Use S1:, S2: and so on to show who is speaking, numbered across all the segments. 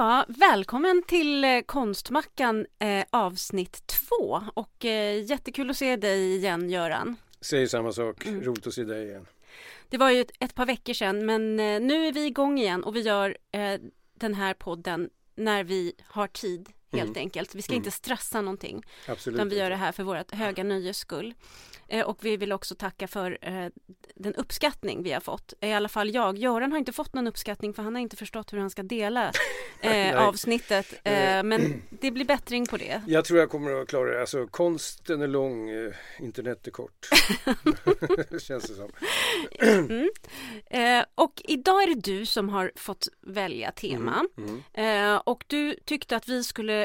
S1: Ja, välkommen till eh, Konstmackan eh, avsnitt två och eh, jättekul att se dig igen Göran.
S2: Säger samma sak, mm. roligt att se dig igen.
S1: Det var ju ett, ett par veckor sedan men eh, nu är vi igång igen och vi gör eh, den här podden när vi har tid helt mm. enkelt. Vi ska mm. inte stressa någonting.
S2: Absolut
S1: utan vi gör det här för vårt höga nöjes skull. Eh, och vi vill också tacka för eh, den uppskattning vi har fått. I alla fall jag. Göran har inte fått någon uppskattning för han har inte förstått hur han ska dela eh, avsnittet. Eh, men det blir bättring på det.
S2: Jag tror jag kommer att klara det. Alltså konsten är lång, eh, internet är kort. Känns det som.
S1: mm. Eh, och idag är det du som har fått välja tema. Mm. Mm. och du tyckte att vi skulle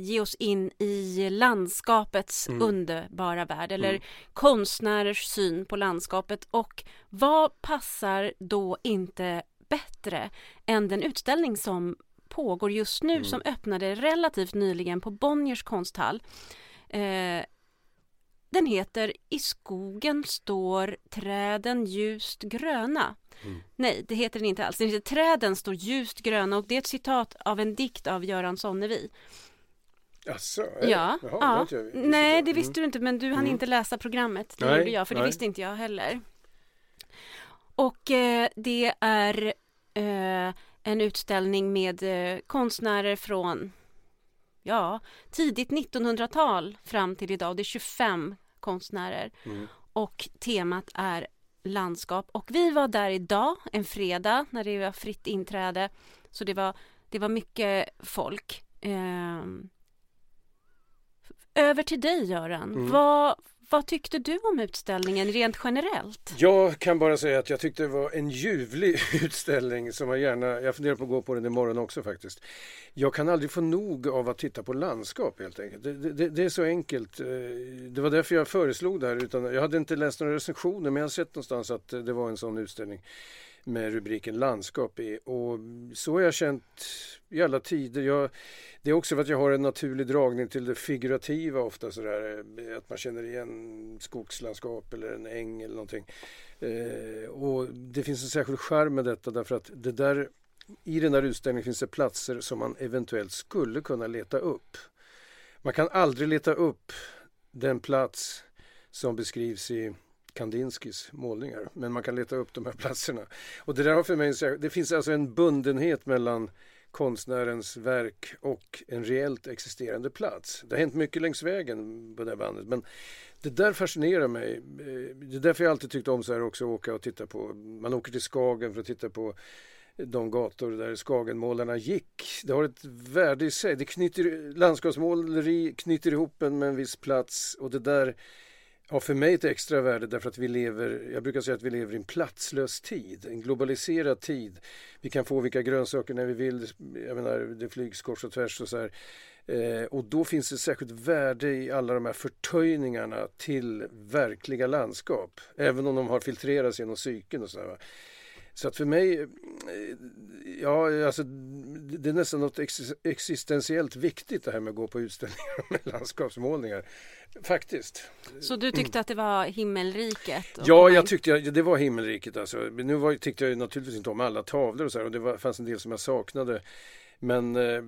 S1: ge oss in i landskapets mm. underbara värld. Eller mm konstnärers syn på landskapet och vad passar då inte bättre än den utställning som pågår just nu mm. som öppnade relativt nyligen på Bonniers konsthall. Eh, den heter I skogen står träden ljust gröna. Mm. Nej, det heter den inte alls. Den heter Träden står ljust gröna och det är ett citat av en dikt av Göran Sonnevi.
S2: Jaså,
S1: ja, Jaha, ja. Det nej det visste mm. du inte men du hann mm. inte läsa programmet. Det nej, gjorde jag för nej. det visste inte jag heller. Och eh, det är eh, en utställning med eh, konstnärer från ja, tidigt 1900-tal fram till idag. Det är 25 konstnärer mm. och temat är landskap och vi var där idag en fredag när det var fritt inträde så det var, det var mycket folk. Eh, över till dig Göran. Mm. Vad, vad tyckte du om utställningen rent generellt?
S2: Jag kan bara säga att jag tyckte det var en ljuvlig utställning som jag gärna, jag funderar på att gå på den imorgon också faktiskt. Jag kan aldrig få nog av att titta på landskap helt enkelt. Det, det, det är så enkelt. Eh, det var därför jag föreslog det här. Utan jag hade inte läst några recensioner men jag har sett någonstans att det var en sån utställning med rubriken landskap är. Och så har jag känt i alla tider. Jag, det är också för att jag har en naturlig dragning till det figurativa ofta sådär. Eh, att man känner igen skogslandskap eller en äng eller någonting. Eh, och det finns en särskild charm med detta därför att det där i den där utställningen finns det platser som man eventuellt skulle kunna leta upp. Man kan aldrig leta upp den plats som beskrivs i Kandinskis målningar. Men man kan leta upp de här platserna. Och det där har för mig, det finns alltså en bundenhet mellan konstnärens verk och en reellt existerande plats. Det har hänt mycket längs vägen på det här bandet men det där fascinerar mig. Eh, det är därför jag alltid tyckt om så här också att åka och titta på, man åker till Skagen för att titta på de gator där Skagenmålarna gick. Det har ett värde i sig. Det knyter, landskapsmåleri knyter ihop en med en viss plats och det där Ja, för mig ett extra värde därför att vi lever, jag brukar säga att vi lever i en platslös tid, en globaliserad tid. Vi kan få vilka grönsaker när vi vill, jag menar det flygs kors och tvärs och så här. Eh, och då finns det särskilt värde i alla de här förtöjningarna till verkliga landskap. Även om de har filtrerats genom psyken och så här. Så att för mig, eh, ja alltså det är nästan något existentiellt viktigt det här med att gå på utställningar med landskapsmålningar. Faktiskt.
S1: Så du tyckte att det var himmelriket?
S2: Ja, jag tyckte det var himmelriket alltså. Nu var, tyckte jag naturligtvis inte om alla tavlor och så här, och det var, fanns en del som jag saknade. Men eh,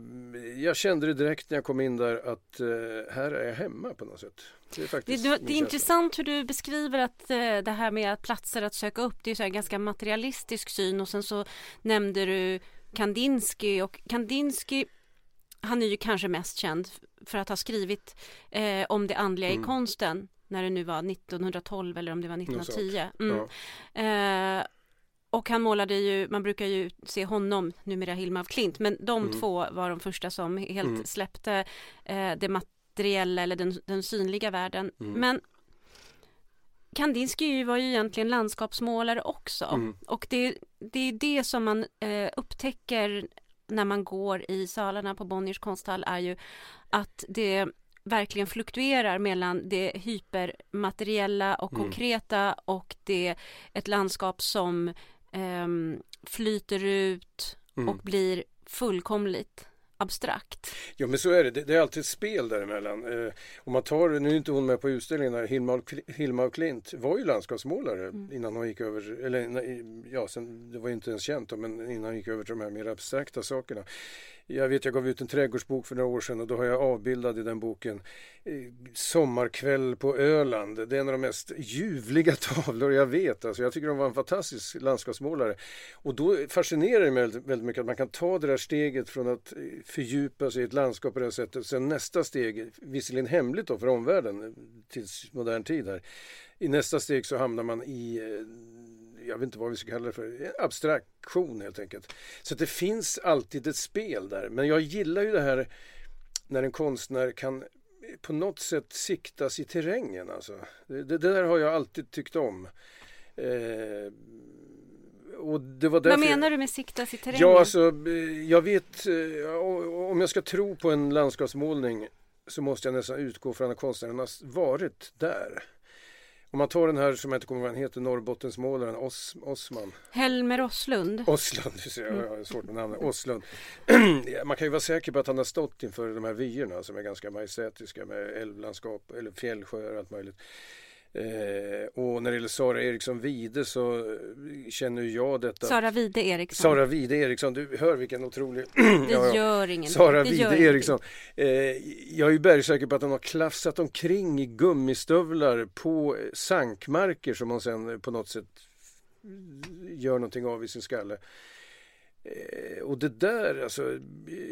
S2: jag kände det direkt när jag kom in där att eh, här är jag hemma på något sätt.
S1: Det är, faktiskt det, det är intressant hur du beskriver att eh, det här med att platser att söka upp det är en ganska materialistisk syn och sen så nämnde du Kandinsky och Kandinsky han är ju kanske mest känd för att ha skrivit eh, om det andliga mm. i konsten när det nu var 1912 eller om det var 1910. Mm. Ja. Och han målade ju, man brukar ju se honom, numera Hilma af Klint, men de mm. två var de första som helt mm. släppte eh, det materiella eller den, den synliga världen. Mm. Men Kandinsky var ju egentligen landskapsmålare också mm. och det, det är det som man eh, upptäcker när man går i salarna på Bonniers konsthall är ju att det verkligen fluktuerar mellan det hypermateriella och mm. konkreta och det ett landskap som um, flyter ut mm. och blir fullkomligt abstrakt.
S2: Ja men så är det, det, det är alltid ett spel däremellan. Eh, om man tar, nu är inte hon med på utställningen här, Hilma, Hilma och Klint var ju landskapsmålare mm. innan hon gick över, eller ja, sen, det var inte ens känt då, men innan hon gick över till de här mer abstrakta sakerna. Jag vet, jag gav ut en trädgårdsbok för några år sedan och då har jag avbildad i den boken eh, Sommarkväll på Öland. Det är en av de mest ljuvliga tavlor jag vet. Alltså, jag tycker de var en fantastisk landskapsmålare. Och då fascinerar det mig väldigt mycket att man kan ta det där steget från att eh, fördjupa sig i ett landskap på det här sättet. Sen nästa steg, visserligen hemligt då för omvärlden eh, tills modern tid här. I nästa steg så hamnar man i jag vet inte vad vi ska kalla det för, abstraktion helt enkelt. Så det finns alltid ett spel där. Men jag gillar ju det här när en konstnär kan på något sätt siktas i terrängen. Alltså. Det, det där har jag alltid tyckt om. Eh,
S1: och det var Vad menar du med siktas i terrängen?
S2: Ja, alltså, eh, jag vet, eh, om jag ska tro på en landskapsmålning så måste jag nästan utgå från att konstnären har varit där. Om man tar den här som jag inte kommer ihåg vad han heter, Norrbottensmålaren Os, Osman.
S1: Helmer Oslund.
S2: Oslund, jag har svårt med namnet. Oslund. man kan ju vara säker på att han har stått inför de här vyerna som är ganska majestätiska med älvlandskap eller fjällsjöar och allt möjligt. Eh, och när det gäller Sara Eriksson Vide så känner jag detta.
S1: Sara Vide Eriksson.
S2: Sara Vide Eriksson, du hör vilken otrolig...
S1: det ja, gör ingenting.
S2: Sara Vide Eriksson. Eh, jag är bergsäker på att hon har klafsat omkring i gummistövlar på sankmarker som hon sen på något sätt gör någonting av i sin skalle. Eh, och det där, alltså,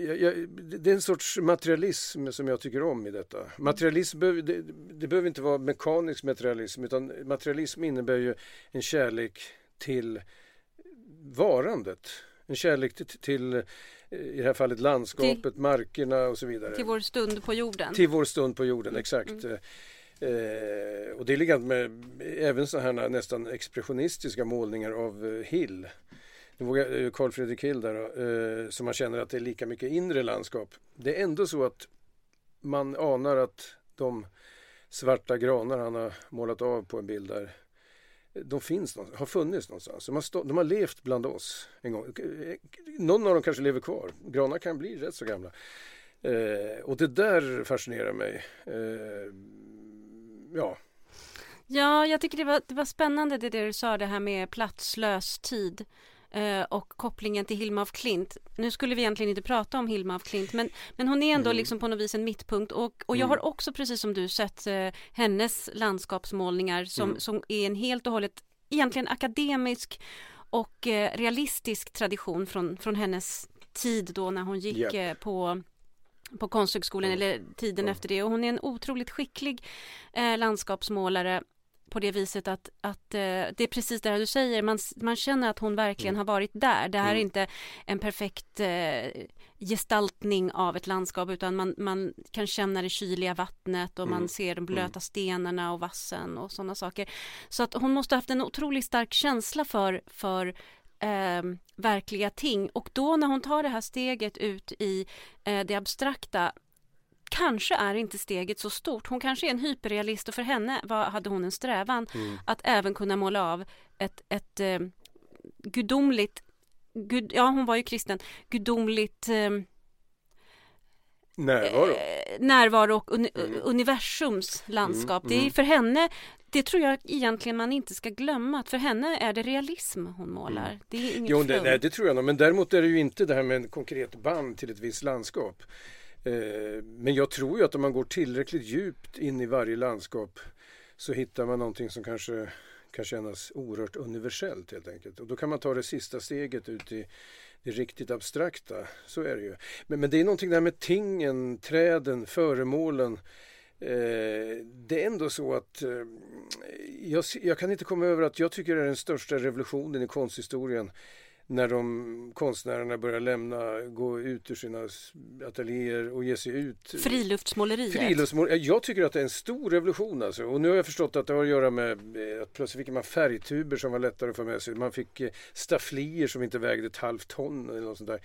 S2: jag, jag, det är en sorts materialism som jag tycker om i detta. Materialism, det, det behöver inte vara mekanisk materialism utan materialism innebär ju en kärlek till varandet. En kärlek till, till eh, i det här fallet landskapet, till, markerna och så vidare.
S1: Till vår stund på jorden.
S2: Till vår stund på jorden, mm. exakt. Mm. Eh, och det är likadant med även så här nästan expressionistiska målningar av eh, Hill. Vågar eh, Carl Fredrik Hill där så eh, man känner att det är lika mycket inre landskap. Det är ändå så att man anar att de svarta granar han har målat av på en bild där de finns har funnits någonstans. De har, stå, de har levt bland oss en gång. Eh, någon av dem kanske lever kvar. Granar kan bli rätt så gamla. Eh, och det där fascinerar mig. Eh, ja.
S1: Ja, jag tycker det var, det var spännande det, det du sa, det här med platslös tid. Eh, och kopplingen till Hilma af Klint. Nu skulle vi egentligen inte prata om Hilma af Klint men, men hon är ändå mm. liksom på något vis en mittpunkt och, och jag mm. har också precis som du sett eh, hennes landskapsmålningar som, mm. som är en helt och hållet egentligen akademisk och eh, realistisk tradition från, från hennes tid då när hon gick yep. på på Konsthögskolan mm. eller tiden efter det och hon är en otroligt skicklig eh, landskapsmålare på det viset att, att eh, det är precis det du säger, man, man känner att hon verkligen mm. har varit där. Det här mm. är inte en perfekt eh, gestaltning av ett landskap utan man, man kan känna det kyliga vattnet och mm. man ser de mm. blöta stenarna och vassen och sådana saker. Så att hon måste ha haft en otroligt stark känsla för, för eh, verkliga ting och då när hon tar det här steget ut i eh, det abstrakta kanske är inte steget så stort. Hon kanske är en hyperrealist och för henne var, hade hon en strävan mm. att även kunna måla av ett, ett eh, gudomligt, gud, ja hon var ju kristen, gudomligt eh,
S2: Närvaro.
S1: Eh, närvaro och uni mm. universums landskap. Mm. Det är mm. för henne, det tror jag egentligen man inte ska glömma. Att för henne är det realism hon målar. Mm. Det är inget
S2: jo, det, nej, det tror jag nog. Men däremot är det ju inte det här med en konkret band till ett visst landskap. Eh, men jag tror ju att om man går tillräckligt djupt in i varje landskap så hittar man någonting som kanske kan kännas oerhört universellt helt enkelt. Och då kan man ta det sista steget ut i det riktigt abstrakta. Så är det ju. Men, men det är någonting där med tingen, träden, föremålen. Eh, det är ändå så att eh, jag, jag, kan inte komma över att jag tycker det är den största revolutionen i konsthistorien när de konstnärerna börjar lämna, gå ut ur sina ateljéer och ge sig ut.
S1: Friluftsmåleriet.
S2: Friluftsmåleriet. Jag tycker att det är en stor revolution alltså. Och nu har jag förstått att det har att göra med eh, att plötsligt fick man färgtuber som var lättare att få med sig. Man fick eh, stafflier som inte vägde ett halvt ton eller något sånt där.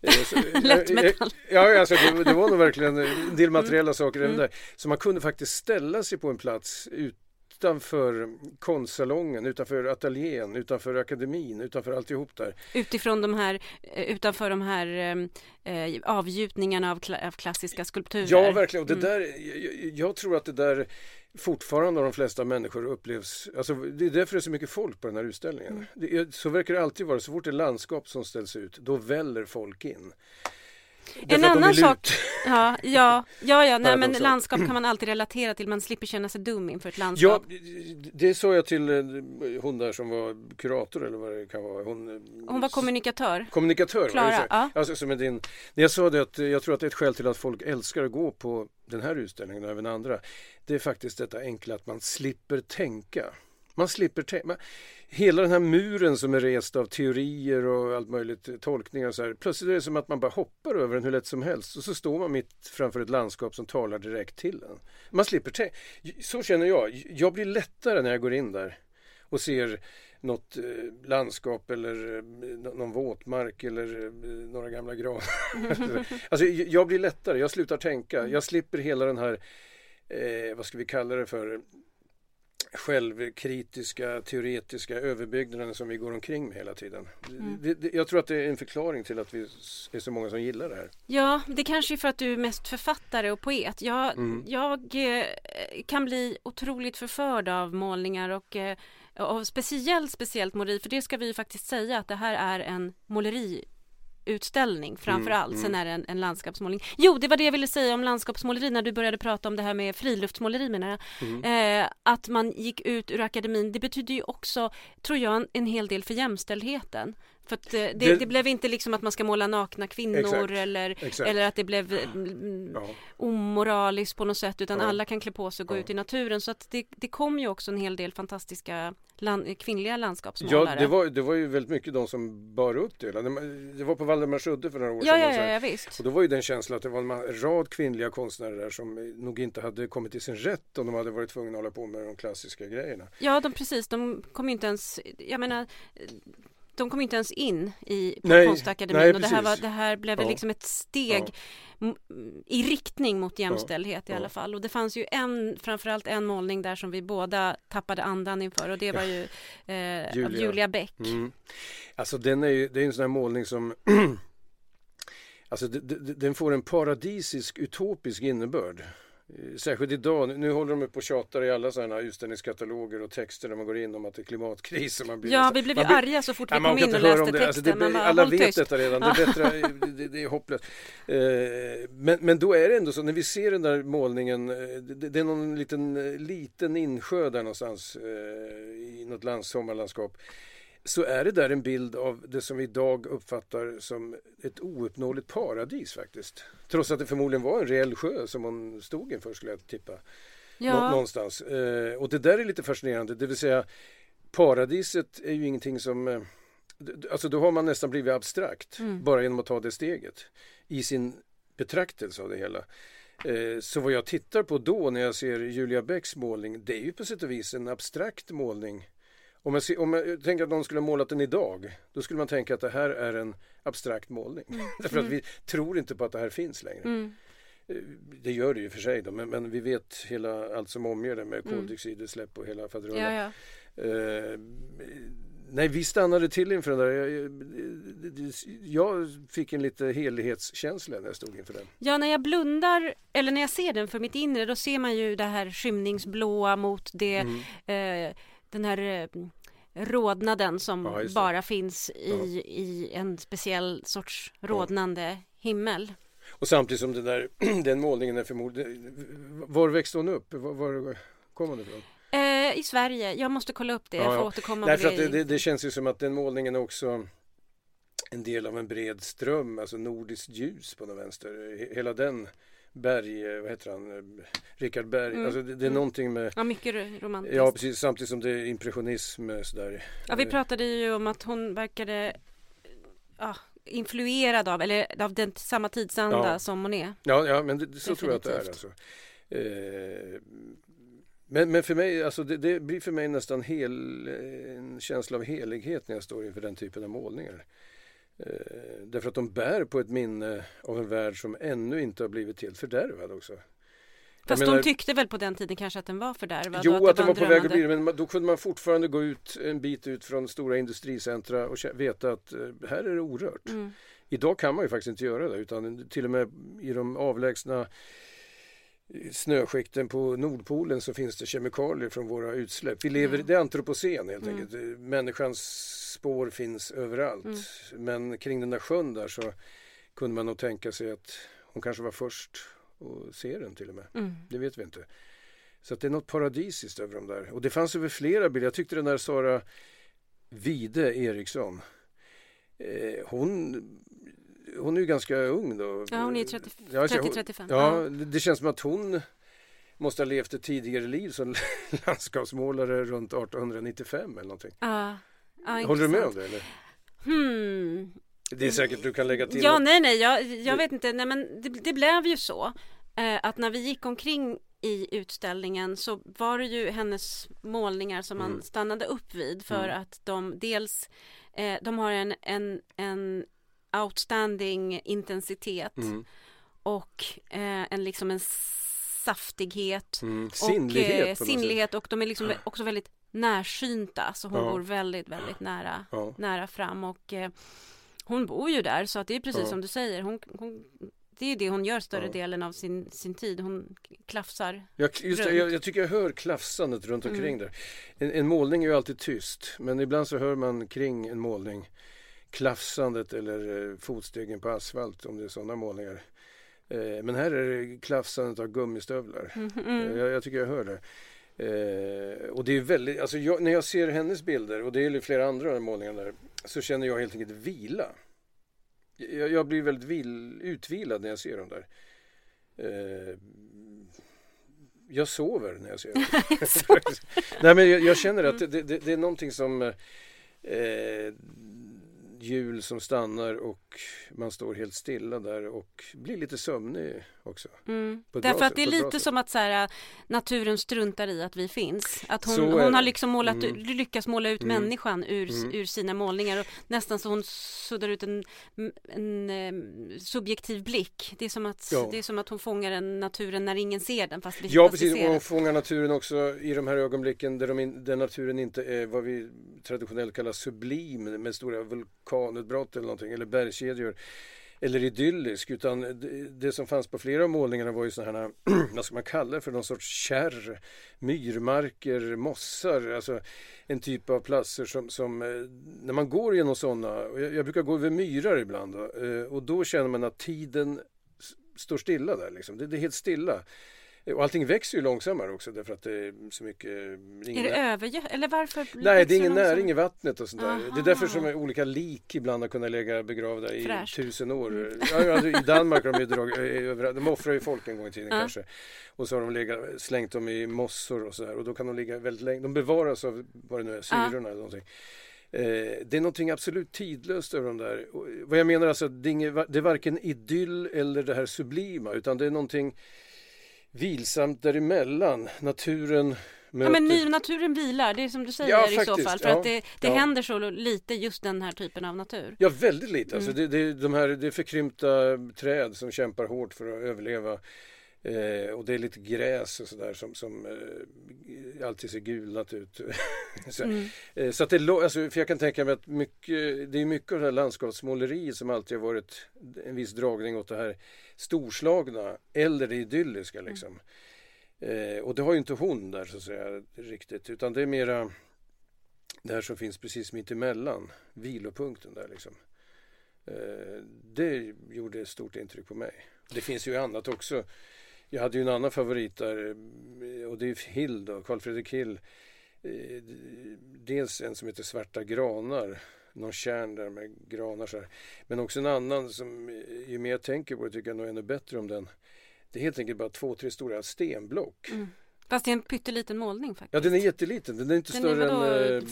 S1: Eh, Lättmetall.
S2: Ja, alltså, det, det, var nog verkligen en del materiella mm. saker mm. där. Så man kunde faktiskt ställa sig på en plats ut utanför konstsalongen, utanför ateljén, utanför akademin, utanför alltihop där.
S1: Utifrån de här, eh, utanför de här eh, avgjutningarna av, kla av, klassiska skulpturer.
S2: Ja, verkligen. Och det mm. där, jag, jag, tror att det där fortfarande av de flesta människor upplevs, alltså det är därför det är så mycket folk på den här utställningen. Mm. Det, så verkar det alltid vara, så fort det är landskap som ställs ut, då väller folk in.
S1: En annan sak, ja, ja, ja, ja nej, men landskap kan man alltid relatera till, man slipper känna sig dum inför ett landskap.
S2: Ja, det sa jag till eh, hon där som var kurator eller vad det kan vara.
S1: Hon, eh, hon var kommunikatör.
S2: Kommunikatör,
S1: Klara, ja.
S2: alltså, som din, när jag sa det att jag tror att det är ett skäl till att folk älskar att gå på den här utställningen och även andra. Det är faktiskt detta enkla att man slipper tänka. Man slipper tänka hela den här muren som är rest av teorier och allt möjligt, tolkningar och så här. Plötsligt är det som att man bara hoppar över den hur lätt som helst och så står man mitt framför ett landskap som talar direkt till en. Man slipper tänka. Så känner jag. Jag blir lättare när jag går in där och ser något eh, landskap eller eh, någon våtmark eller eh, några gamla granar. alltså, jag blir lättare, jag slutar tänka. Jag slipper hela den här, eh, vad ska vi kalla det för, självkritiska, teoretiska överbyggnaden som vi går omkring med hela tiden. Mm. Det, det, jag tror att det är en förklaring till att vi är så många som gillar det här.
S1: Ja, det kanske är för att du är mest författare och poet. Jag, mm. jag eh, kan bli otroligt förförd av målningar och eh, och speciellt, speciellt måleri, för det ska vi faktiskt säga att det här är en måleri utställning framför allt. Mm, Sen mm. är det en, en, landskapsmålning. Jo, det var det jag ville säga om landskapsmåleri när du började prata om det här med friluftsmåleri menar jag. Mm. Eh, att man gick ut ur akademin, det betyder ju också, tror jag, en, en hel del för jämställdheten. För att eh, det, det, det, blev inte liksom att man ska måla nakna kvinnor exakt, eller, exakt. eller att det blev mm, ja. omoraliskt på något sätt utan ja. alla kan klä på sig och gå ja. ut i naturen så att det, det kom ju också en hel del fantastiska land, kvinnliga landskapsmålare.
S2: Ja, det var, det var ju väldigt mycket de som bar upp det. Det var på Valdemarsudde för några år
S1: ja,
S2: sedan.
S1: Ja, ja, ja, visst.
S2: Och då var ju den känslan att det var en rad kvinnliga konstnärer där som nog inte hade kommit till sin rätt om de hade varit tvungna att hålla på med de klassiska grejerna.
S1: Ja, de, precis. De kom inte ens, jag menar de kom inte ens in i nej, konstakademin nej, och det här, var, det här blev ja. liksom ett steg ja. i riktning mot jämställdhet ja. i alla fall och det fanns ju en framförallt en målning där som vi båda tappade andan inför och det var ju eh, Julia. av Julia Bäck. Mm.
S2: Alltså den är ju, det är en sån här målning som Alltså den får en paradisisk utopisk innebörd. Eh, särskilt idag, nu håller de upp och tjatar i alla sådana utställningskataloger och texter när man går in om att det är klimatkris. Och man
S1: blir ja, vi blev ju blir, arga så fort vi kom in och läste texten. Alltså det,
S2: bara, alla vet tyst. detta redan, det, är bättre, det, det, är hopplöst. Eh, men, men då är det ändå så, när vi ser den där målningen, eh, det, det är någon liten, liten insjö där någonstans i något lands, sommarlandskap så är det där en bild av det som vi idag uppfattar som ett ouppnåeligt paradis faktiskt. Trots att det förmodligen var en reell sjö som hon stod inför skulle jag tippa. Ja. någonstans. Eh, och det där är lite fascinerande, det vill säga paradiset är ju ingenting som eh, Alltså då har man nästan blivit abstrakt mm. bara genom att ta det steget i sin betraktelse av det hela. Eh, så vad jag tittar på då när jag ser Julia Bäcks målning det är ju på sätt och vis en abstrakt målning om jag, om jag tänker att någon skulle ha målat den idag då skulle man tänka att det här är en abstrakt målning. Mm. Därför att mm. vi tror inte på att det här finns längre. Mm. Eh, det gör det ju för sig då, men, men, vi vet hela, allt som omger det med mm. koldioxidutsläpp och hela faderullan. Ja, ja. eh, nej, vi stannade till inför den där. Jag, jag, fick en lite helighetskänsla när jag stod inför den.
S1: Ja, när jag blundar eller när jag ser den för mitt inre då ser man ju det här skymningsblåa mot det mm. eh, den här eh, rodnaden som ja, bara finns i, ja. i en speciell sorts rodnande ja. himmel.
S2: Och samtidigt som den, där, den målningen är förmodligen... Var växte hon upp? Var, var kom hon ifrån?
S1: Eh, I Sverige. Jag måste kolla upp det. Jag får återkomma
S2: Därför det. Att det, det, känns ju som att den målningen är också en del av en bred ström, alltså nordiskt ljus på den vänster. Hela den Berg, eh, vad heter han, eh, Richard Berg. Mm. Alltså det, det, är mm. någonting med...
S1: Ja, mycket romantiskt.
S2: Ja, precis. Samtidigt som det är impressionism eh, sådär.
S1: Ja, vi pratade ju om att hon verkade ja, influerad av, eller av den samma tidsanda ja. som hon är.
S2: Ja, ja men det, så Definitivt. tror jag att det är. Alltså. Eh, men, men för mig, alltså det, det, blir för mig nästan hel, en känsla av helighet när jag står inför den typen av målningar. Eh, därför att de bär på ett minne av en värld som ännu inte har blivit helt fördärvad också.
S1: Fast menar, de tyckte väl på den tiden kanske att den var fördärvad?
S2: Jo, att, att den var, var på väg att bli det, men då kunde man fortfarande gå ut en bit ut från stora industricentra och veta att eh, här är det orört. Mm. Idag kan man ju faktiskt inte göra det utan till och med i de avlägsna snöskikten på Nordpolen så finns det kemikalier från våra utsläpp. Vi lever, mm. Det är antropocen helt mm. enkelt. Människans spår finns överallt. Mm. Men kring den där sjön där så kunde man nog tänka sig att hon kanske var först och se den till och med. Mm. Det vet vi inte. Så att det är något paradisiskt över dem där. Och det fanns över flera bilder. Jag tyckte den där Sara Vide Eriksson. Eh, hon hon är ju ganska ung då.
S1: Ja, hon är 30-35.
S2: Ja, det känns som att hon måste ha levt ett tidigare liv som landskapsmålare runt 1895 eller någonting.
S1: Ja, ja
S2: Håller du med om det? Eller?
S1: Hmm.
S2: Det är säkert du kan lägga till.
S1: Ja, nej, nej, jag, jag vet inte. Nej, men det, det blev ju så eh, att när vi gick omkring i utställningen så var det ju hennes målningar som man mm. stannade upp vid för mm. att de dels eh, de har en, en, en outstanding intensitet mm. och eh, en liksom en saftighet
S2: mm. sinnlighet,
S1: och, eh, sinnlighet och de är liksom också väldigt närsynta så hon ja. går väldigt väldigt nära, ja. nära fram och eh, hon bor ju där så att det är precis ja. som du säger hon, hon det är det hon gör större ja. delen av sin, sin tid. Hon klafsar
S2: jag, just det, jag, jag, tycker jag hör klafsandet runt omkring mm. där. En, en, målning är ju alltid tyst men ibland så hör man kring en målning klafsandet eller eh, fotstegen på asfalt om det är sådana målningar. Eh, men här är det klafsandet av gummistövlar. Mm, mm. Jag, jag, tycker jag hör det. Eh, och det är väldigt, alltså jag, när jag ser hennes bilder och det är flera andra målningar där så känner jag helt enkelt vila. Jag, jag blir väldigt vil, utvilad när jag ser dem där. Eh, jag sover när jag ser dem. Nej men jag, jag känner att det, det, det, är någonting som eh, hjul som stannar och man står helt stilla där och blir lite sömnig också.
S1: Mm. Därför att det är lite som att så här, naturen struntar i att vi finns. Att hon, hon har liksom målat, mm. lyckats måla ut mm. människan ur, mm. ur sina målningar och nästan så hon suddar ut en, en, en subjektiv blick. Det är, som att, ja. det är som att hon fångar en naturen när ingen ser den fast vi,
S2: Ja precis, och hon fångar naturen också i de här ögonblicken där, de in, där naturen inte är vad vi traditionellt kallar sublim med stora vulkanutbrott eller någonting eller bergskedjor eller idyllisk utan det, som fanns på flera av målningarna var ju sådana här, vad ska man kalla det för, någon sorts kärr, myrmarker, mossar, alltså en typ av platser som, som eh, när man går genom sådana, jag, jag brukar gå över myrar ibland eh, och då känner man att tiden står stilla där liksom, det, det är helt stilla. Och allting växer ju långsammare också därför att det är så mycket...
S1: Är det övergött? Eller varför?
S2: Nej, det är ingen näring i vattnet och sånt där. Det är därför som olika lik ibland har kunnat ligga begravda i Fräscht. tusen år. Mm. Ja, alltså, I Danmark har de ju dragit, de offrar ju folk en gång i tiden ja. kanske. Och så har de legat, slängt dem i mossor och sådär och då kan de ligga väldigt länge. De bevaras av vad det nu är, syrorna ja. eller någonting. Eh, det är någonting absolut tidlöst över de där. vad jag menar alltså, det är, inget, det är varken idyll eller det här sublima utan det är någonting vilsamt däremellan. Naturen
S1: möter... Ja, men naturen vilar, det är som du säger ja, i faktiskt, så fall. För ja, att det, det ja. händer så lite just den här typen av natur.
S2: Ja, väldigt lite. Alltså, mm. Alltså det, det, de här, det är förkrympta träd som kämpar hårt för att överleva. Eh, och det är lite gräs och sådär som, som eh, alltid ser gulnat ut. så, mm. eh, så att det, alltså, för jag kan tänka mig att mycket, det är mycket av det här landskapsmåleriet som alltid har varit en viss dragning åt det här storslagna eller det idylliska mm. liksom. Mm. och det har ju inte hon där så att säga riktigt utan det är mera det här som finns precis mitt emellan vilopunkten där liksom. Eh, det gjorde stort intryck på mig. Det finns ju annat också jag hade ju en annan favorit där eh, och det är Hill då, Carl Fredrik Hill. Eh, dels en som heter Svarta granar, någon kärn där med granar så här. Men också en annan som eh, ju mer jag tänker på det tycker jag nog ännu bättre om den. Det är helt enkelt bara två, tre stora stenblock. Mm.
S1: Fast det är en pytteliten målning faktiskt.
S2: Ja den är jätteliten, den är inte den större är än...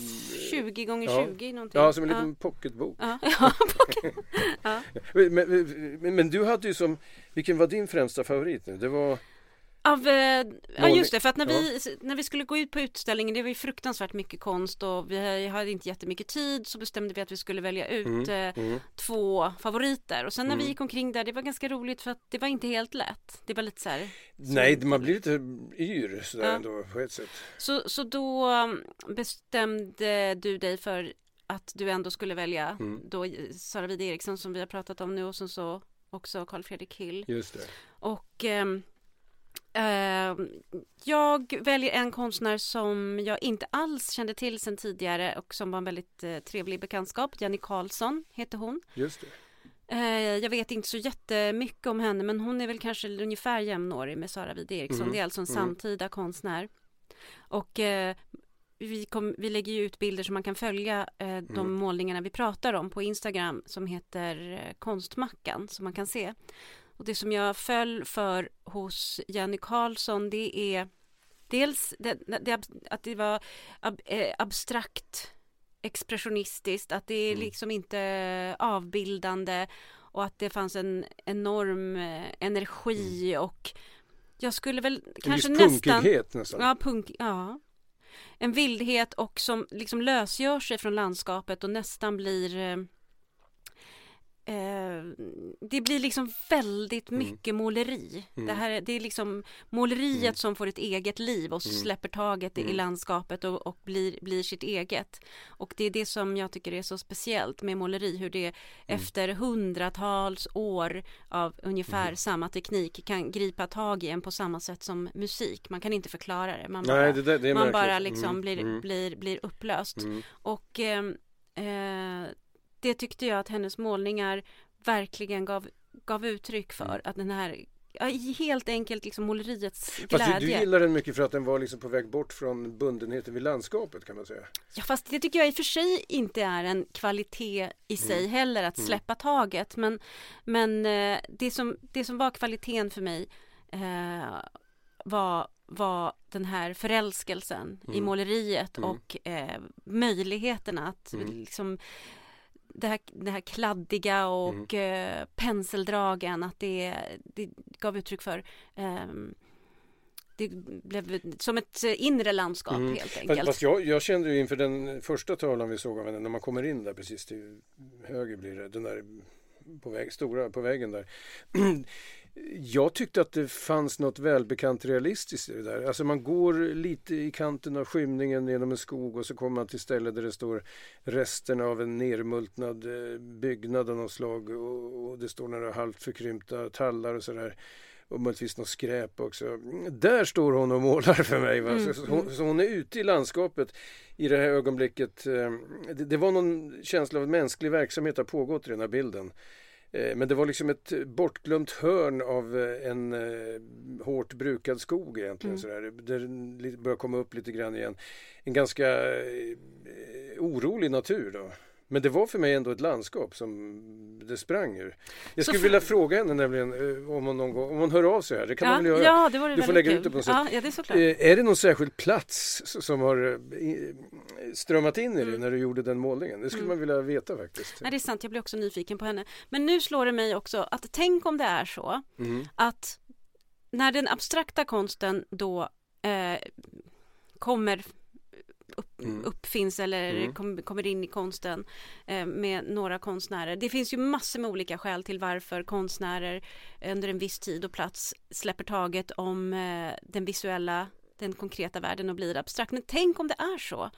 S1: 20 gånger ja. 20 någonting.
S2: Ja, som en liten pocketbok.
S1: Ja, ja, pocket. ja.
S2: Men, men, men, du hade ju som, vilken var din främsta favorit nu? Det var...
S1: Av, eh, ja just det, för att när, vi, när vi skulle gå ut på utställningen, det var ju fruktansvärt mycket konst och vi hade inte jättemycket tid så bestämde vi att vi skulle välja ut mm. Eh, mm. två favoriter och sen när mm. vi gick omkring där, det var ganska roligt för att det var inte helt lätt. Det var lite så här.
S2: Nej, man blir lite yr sådär ja. ändå på ett sätt.
S1: Så, så då mm, bestämde du dig för att du ändå skulle välja mm. då Sara Wide Eriksson som vi har pratat om nu och sen så också Carl Fredrik Hill.
S2: Just det.
S1: Och um, uh, jag väljer en konstnär som jag inte alls kände till sedan tidigare och som var en väldigt uh, trevlig bekantskap. Jenny Karlsson heter hon.
S2: Just det.
S1: Uh, jag vet inte så jättemycket om henne men hon är väl kanske ungefär jämnårig med Sara Wide Eriksson. Mm. Det är alltså en mm. samtida konstnär. Och eh, vi, kom, vi lägger ju ut bilder så man kan följa eh, de mm. målningarna vi pratar om på Instagram som heter eh, Konstmackan som man kan se. Och det som jag föll för hos Jenny Karlsson det är dels det, det, att det var ab, eh, abstrakt expressionistiskt, att det är mm. liksom inte avbildande och att det fanns en enorm eh, energi mm. och jag skulle väl en kanske nästan...
S2: nästan.
S1: Ja, punk, ja en vildhet och som liksom lösgör sig från landskapet och nästan blir eh, det blir liksom väldigt mm. mycket mm. måleri. Mm. Det, här, det är liksom måleriet mm. som får ett eget liv och mm. släpper taget i mm. landskapet och, och, blir, blir sitt eget. Och det är det som jag tycker är så speciellt med måleri, hur det efter hundratals år av ungefär samma teknik kan gripa tag i en på samma sätt som musik. Man kan inte förklara det. Man bara, Nej, det, det, det man bara liksom blir, blir, blir upplöst. Och eh, eh, det tyckte jag att hennes målningar verkligen gav, gav uttryck för. Mm. Att den här helt enkelt liksom måleriets glädje.
S2: Fast du, du gillar den mycket för att den var liksom på väg bort från bundenheten vid landskapet kan man säga.
S1: Ja fast det tycker jag i och för sig inte är en kvalitet i mm. sig heller att mm. släppa mm. taget. Men, men eh, det, som, det som var kvaliteten för mig eh, var, var den här förälskelsen mm. i måleriet och eh, möjligheterna att liksom det här, det här kladdiga och mm. eh, penseldragen, att det, det gav uttryck för eh, det blev som ett inre landskap mm. helt enkelt.
S2: Fast jag, jag, kände ju inför den första tavlan vi såg av henne, när man kommer in där precis till höger blir det, den där på väg, stora på väggen där. Jag tyckte att det fanns något välbekant realistiskt i det där. Alltså man går lite i kanten av skymningen genom en skog och så kommer man till ställen där det står resterna av en nermultnad eh, byggnad av något slag och, det står några halvt förkrympta tallar och sådär. Och möjligtvis något skräp också. Där står hon och målar för mig. Mm, så, hon, mm. så, hon, är ute i landskapet i det här ögonblicket. Eh, det, det var någon känsla av att mänsklig verksamhet har pågått i den här bilden. Eh, men det var liksom ett bortglömt hörn av eh, en eh, hårt brukad skog egentligen. Mm. Sådär. Det börjar komma upp lite grann igen. En ganska orolig natur då. Men det var för mig ändå ett landskap som det sprang ur. Jag skulle för... vilja fråga henne nämligen eh, om hon någon gång, om hon hör av sig här. Det kan
S1: ja,
S2: man väl göra?
S1: Ja, det vore
S2: du får lägga
S1: kul.
S2: ut det på något sätt.
S1: Ja, det är, såklart.
S2: är det någon särskild plats som har eh, strömmat in i dig mm. när du gjorde den målningen? Det skulle mm. man vilja veta faktiskt.
S1: Ja, det är sant, jag blir också nyfiken på henne. Men nu slår det mig också att tänk om det är så mm. att när den abstrakta konsten då eh, kommer upp, mm. uppfinns eller mm. kom, kommer in i konsten eh, med några konstnärer. Det finns ju massor med olika skäl till varför konstnärer under en viss tid och plats släpper taget om eh, den visuella, den konkreta världen och blir abstrakt. Men tänk om det är så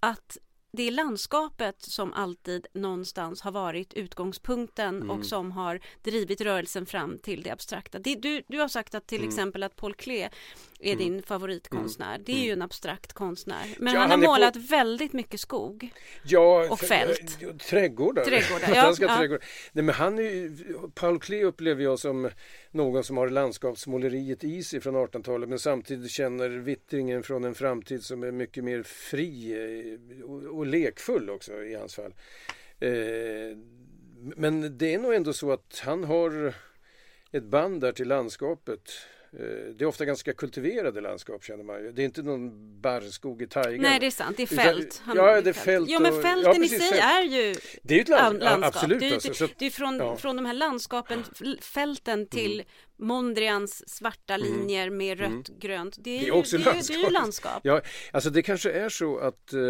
S1: att det är landskapet som alltid någonstans har varit utgångspunkten mm. och som har drivit rörelsen fram till det abstrakta. Det, du, du har sagt att till mm. exempel att Paul Klee är mm. din favoritkonstnär. Mm. Det är ju mm. en abstrakt konstnär. Men ja, han har han målat på... väldigt mycket skog ja, och fält.
S2: Trädgårdar.
S1: Trädgårdar, ja, ja.
S2: trädgårdar. Nej, men han är, Paul Klee upplever jag som någon som har landskapsmåleriet i sig från 1800-talet men samtidigt känner vittringen från en framtid som är mycket mer fri eh, och, och lekfull också i hans fall. Eh, men det är nog ändå så att han har ett band där till landskapet det är ofta ganska kultiverade landskap känner man ju. Det är inte någon barrskog i taigan.
S1: Nej det är sant, det är fält.
S2: Utan, ja det är fält.
S1: Ja men fälten ja, i sig fält. är ju
S2: det är ett land, landskap. Absolut.
S1: Det är,
S2: alltså,
S1: det, det är från, ja. från de här landskapen, fälten till mm. Mondrians svarta mm. linjer mm. med rött, mm. grönt. Det är, det är också ju, landskap. Det är ju landskap.
S2: Ja, alltså det kanske är så att eh,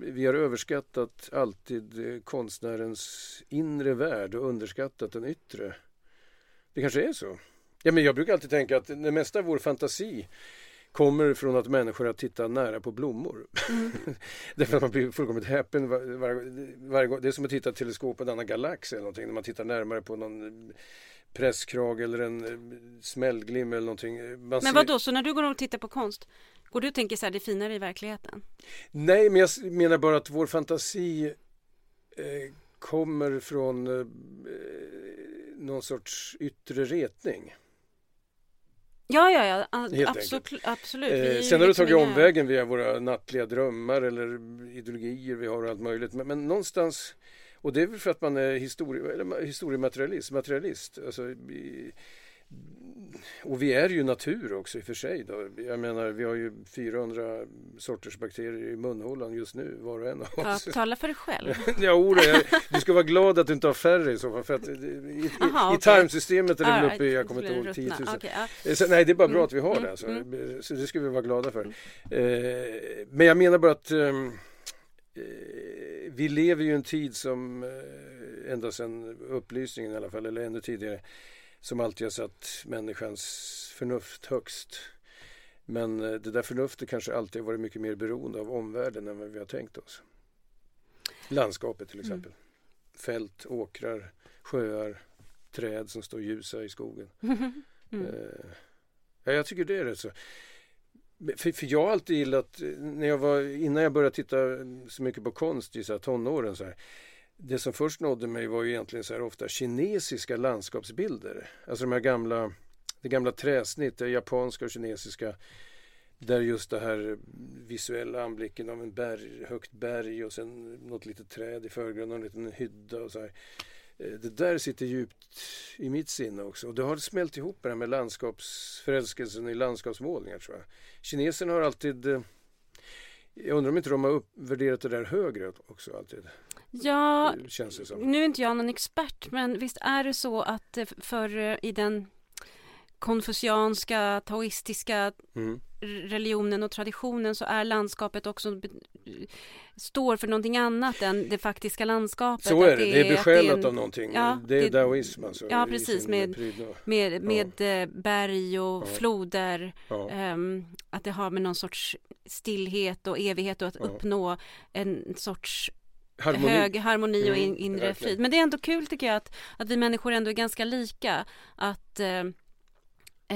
S2: vi har överskattat alltid eh, konstnärens inre värld och underskattat den yttre. Det kanske är så. Ja, men jag brukar alltid tänka att det mesta av vår fantasi kommer från att människor har tittat nära på blommor. Mm. Därför att man blir fullkomligt häpen varje var, var gång. Det är som att titta teleskop på en annan galax eller någonting. När man tittar närmare på någon presskrag eller en eh, smällglim eller någonting.
S1: Man men vad då så när du går och tittar på konst, går du och tänker så här, det är finare i verkligheten?
S2: Nej, men jag menar bara att vår fantasi eh, kommer från eh, någon sorts yttre retning.
S1: Ja, ja, ja, absolut. absolut.
S2: Eh, sen har du tagit omvägen via våra nattliga drömmar eller ideologier vi har och allt möjligt. Men, men någonstans, och det är väl för att man är histori eller historiematerialist, materialist. Alltså, vi, och vi är ju natur också i och för sig. Då. Jag menar, vi har ju 400 sorters bakterier i munhålan just nu, var och en av
S1: oss. Ja, tala för dig själv.
S2: ja, ora, jag, du ska vara glad att du inte har färre i så fall. För att i, Aha, i, okay. timesystemet är det väl uppe i, jag kommer inte ihåg, 10 000. Okay, ja. så, nej, det är bara bra mm, att vi har mm, det. Alltså. Mm. Så det ska vi vara glada för. Eh, men jag menar bara att ehm, eh, vi lever ju en tid som eh, ända sedan upplysningen i alla fall, eller ännu tidigare, som alltid har satt människans förnuft högst. Men eh, det där förnuftet kanske alltid har varit mycket mer beroende av omvärlden än vad vi har tänkt oss. Landskapet till mm. exempel. Mm. Fält, åkrar, sjöar, träd som står ljusa i skogen. Mm. Eh, ja, jag tycker det är rätt så. För, för jag har alltid gillat, när jag var, innan jag började titta så mycket på konst i så här tonåren så här, det som först nådde mig var ju egentligen så här ofta kinesiska landskapsbilder. Alltså de här gamla, det gamla träsnitt, det japanska och kinesiska. Där just det här visuella anblicken av en berg, högt berg och sen något litet träd i förgrunden och en liten hydda och så här. Eh, det där sitter djupt i mitt sinne också och det har smält ihop det här med landskapsförälskelsen i landskapsmålningar tror jag. Kineserna har alltid eh, jag undrar om inte de har uppvärderat det där högre också alltid.
S1: Ja, nu är inte jag någon expert men visst är det så att för eh, i den konfucianska, taoistiska mm. religionen och traditionen så är landskapet också står för någonting annat än det faktiska landskapet.
S2: Så är det, det är, det är besjälat en, av någonting. Ja, det är det, daoism alltså.
S1: Ja, precis med, med, med ja. Eh, berg och ja. floder. Um, att det har med någon sorts stillhet och evighet och att uppnå en sorts harmoni. hög harmoni och in, mm, inre mm, frid. Men det är ändå kul tycker jag att, att vi människor ändå är ganska lika. Att, eh,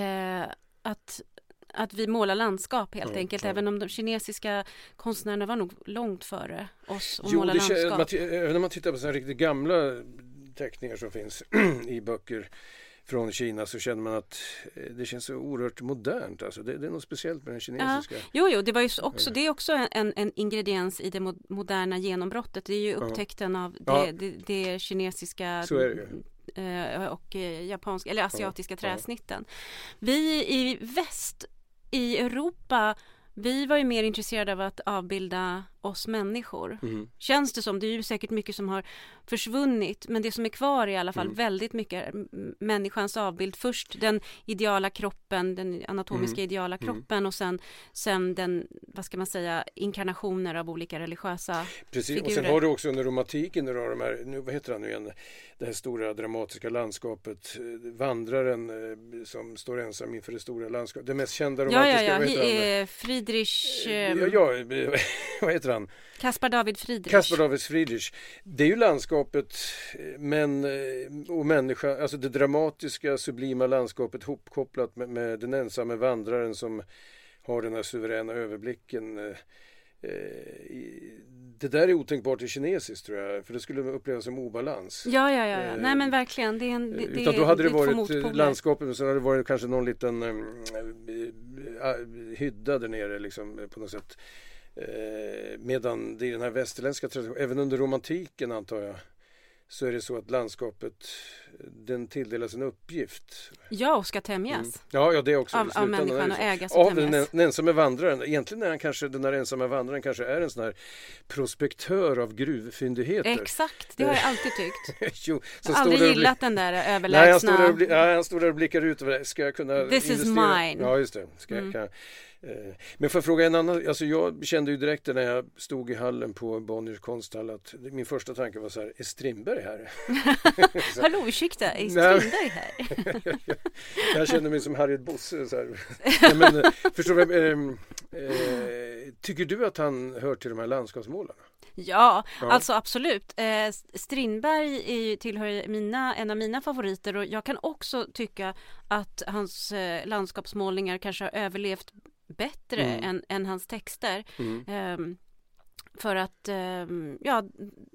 S1: eh, att att vi målar landskap helt mm, enkelt, mm. även om de kinesiska konstnärerna var nog långt före oss och måla landskap.
S2: även när man tittar på sådana riktigt gamla teckningar som finns i böcker från Kina så känner man att eh, det känns så oerhört modernt. Alltså det, det är något speciellt med den kinesiska. Ja.
S1: Jo, jo, det, var ju också, det är också en, en ingrediens i det moderna genombrottet. Det är ju upptäckten av det, det, det kinesiska
S2: eh,
S1: och eh, japanska eller asiatiska träsnitten. Vi i väst i Europa vi var ju mer intresserade av att avbilda oss människor. Mm. Känns det som. Det är ju säkert mycket som har försvunnit men det som är kvar är i alla fall mm. väldigt mycket människans avbild. Först den ideala kroppen, den anatomiska mm. ideala mm. kroppen och sen, sen den, vad ska man säga, inkarnationer av olika religiösa
S2: Precis,
S1: figurer.
S2: och sen har du också under romantiken, du har de här, nu, vad heter han nu igen, det här stora dramatiska landskapet, eh, vandraren eh, som står ensam inför det stora landskapet, det mest kända romantiska,
S1: ja, ja, ja. Eh, Friedrich...
S2: Ja, ja, vad heter han?
S1: Kaspar David Friedrich.
S2: Kaspar David Friedrich. Det är ju landskapet men, och människa, alltså det dramatiska sublima landskapet hopkopplat med, med den ensamme vandraren som har den här suveräna överblicken det där är otänkbart i kinesiskt tror jag, för det skulle upplevas som obalans.
S1: Ja, ja, ja, ja. nej men verkligen. Det är en, det,
S2: Utan då hade det, det varit landskapet, men så hade det varit kanske någon liten hydda där nere liksom på något sätt. Äh, medan det i den här västerländska traditionen, även under romantiken antar jag, så är det så att landskapet den tilldelas en uppgift.
S1: Ja, och ska tämjas. Mm.
S2: Ja, ja, det också.
S1: Av, av människan och ägas
S2: och Av den, den ensamme vandraren. Egentligen är han kanske, den här ensamma vandraren kanske är en sån här prospektör av gruvfyndigheter.
S1: Exakt, det har jag alltid tyckt.
S2: jo,
S1: jag har aldrig gillat den där överlägsna...
S2: Nej, han står där och, bli, ja, han står där och blickar ut. Ska jag kunna
S1: This investera? is mine.
S2: Ja, just det. Ska mm. jag, Eh, men får jag fråga en annan, alltså jag kände ju direkt när jag stod i hallen på Bonniers konsthall att min första tanke var så här, är Strindberg här?
S1: Hallå ursäkta, är Strindberg här?
S2: jag kände mig som Harriet Bosse så här. Nej, men, eh, förstår du, eh, eh, tycker du att han hör till de här landskapsmålarna?
S1: Ja, ja, alltså absolut. Eh, Strindberg är, tillhör mina, en av mina favoriter och jag kan också tycka att hans eh, landskapsmålningar kanske har överlevt bättre mm. än, än, hans texter. Mm. Um, för att um, ja,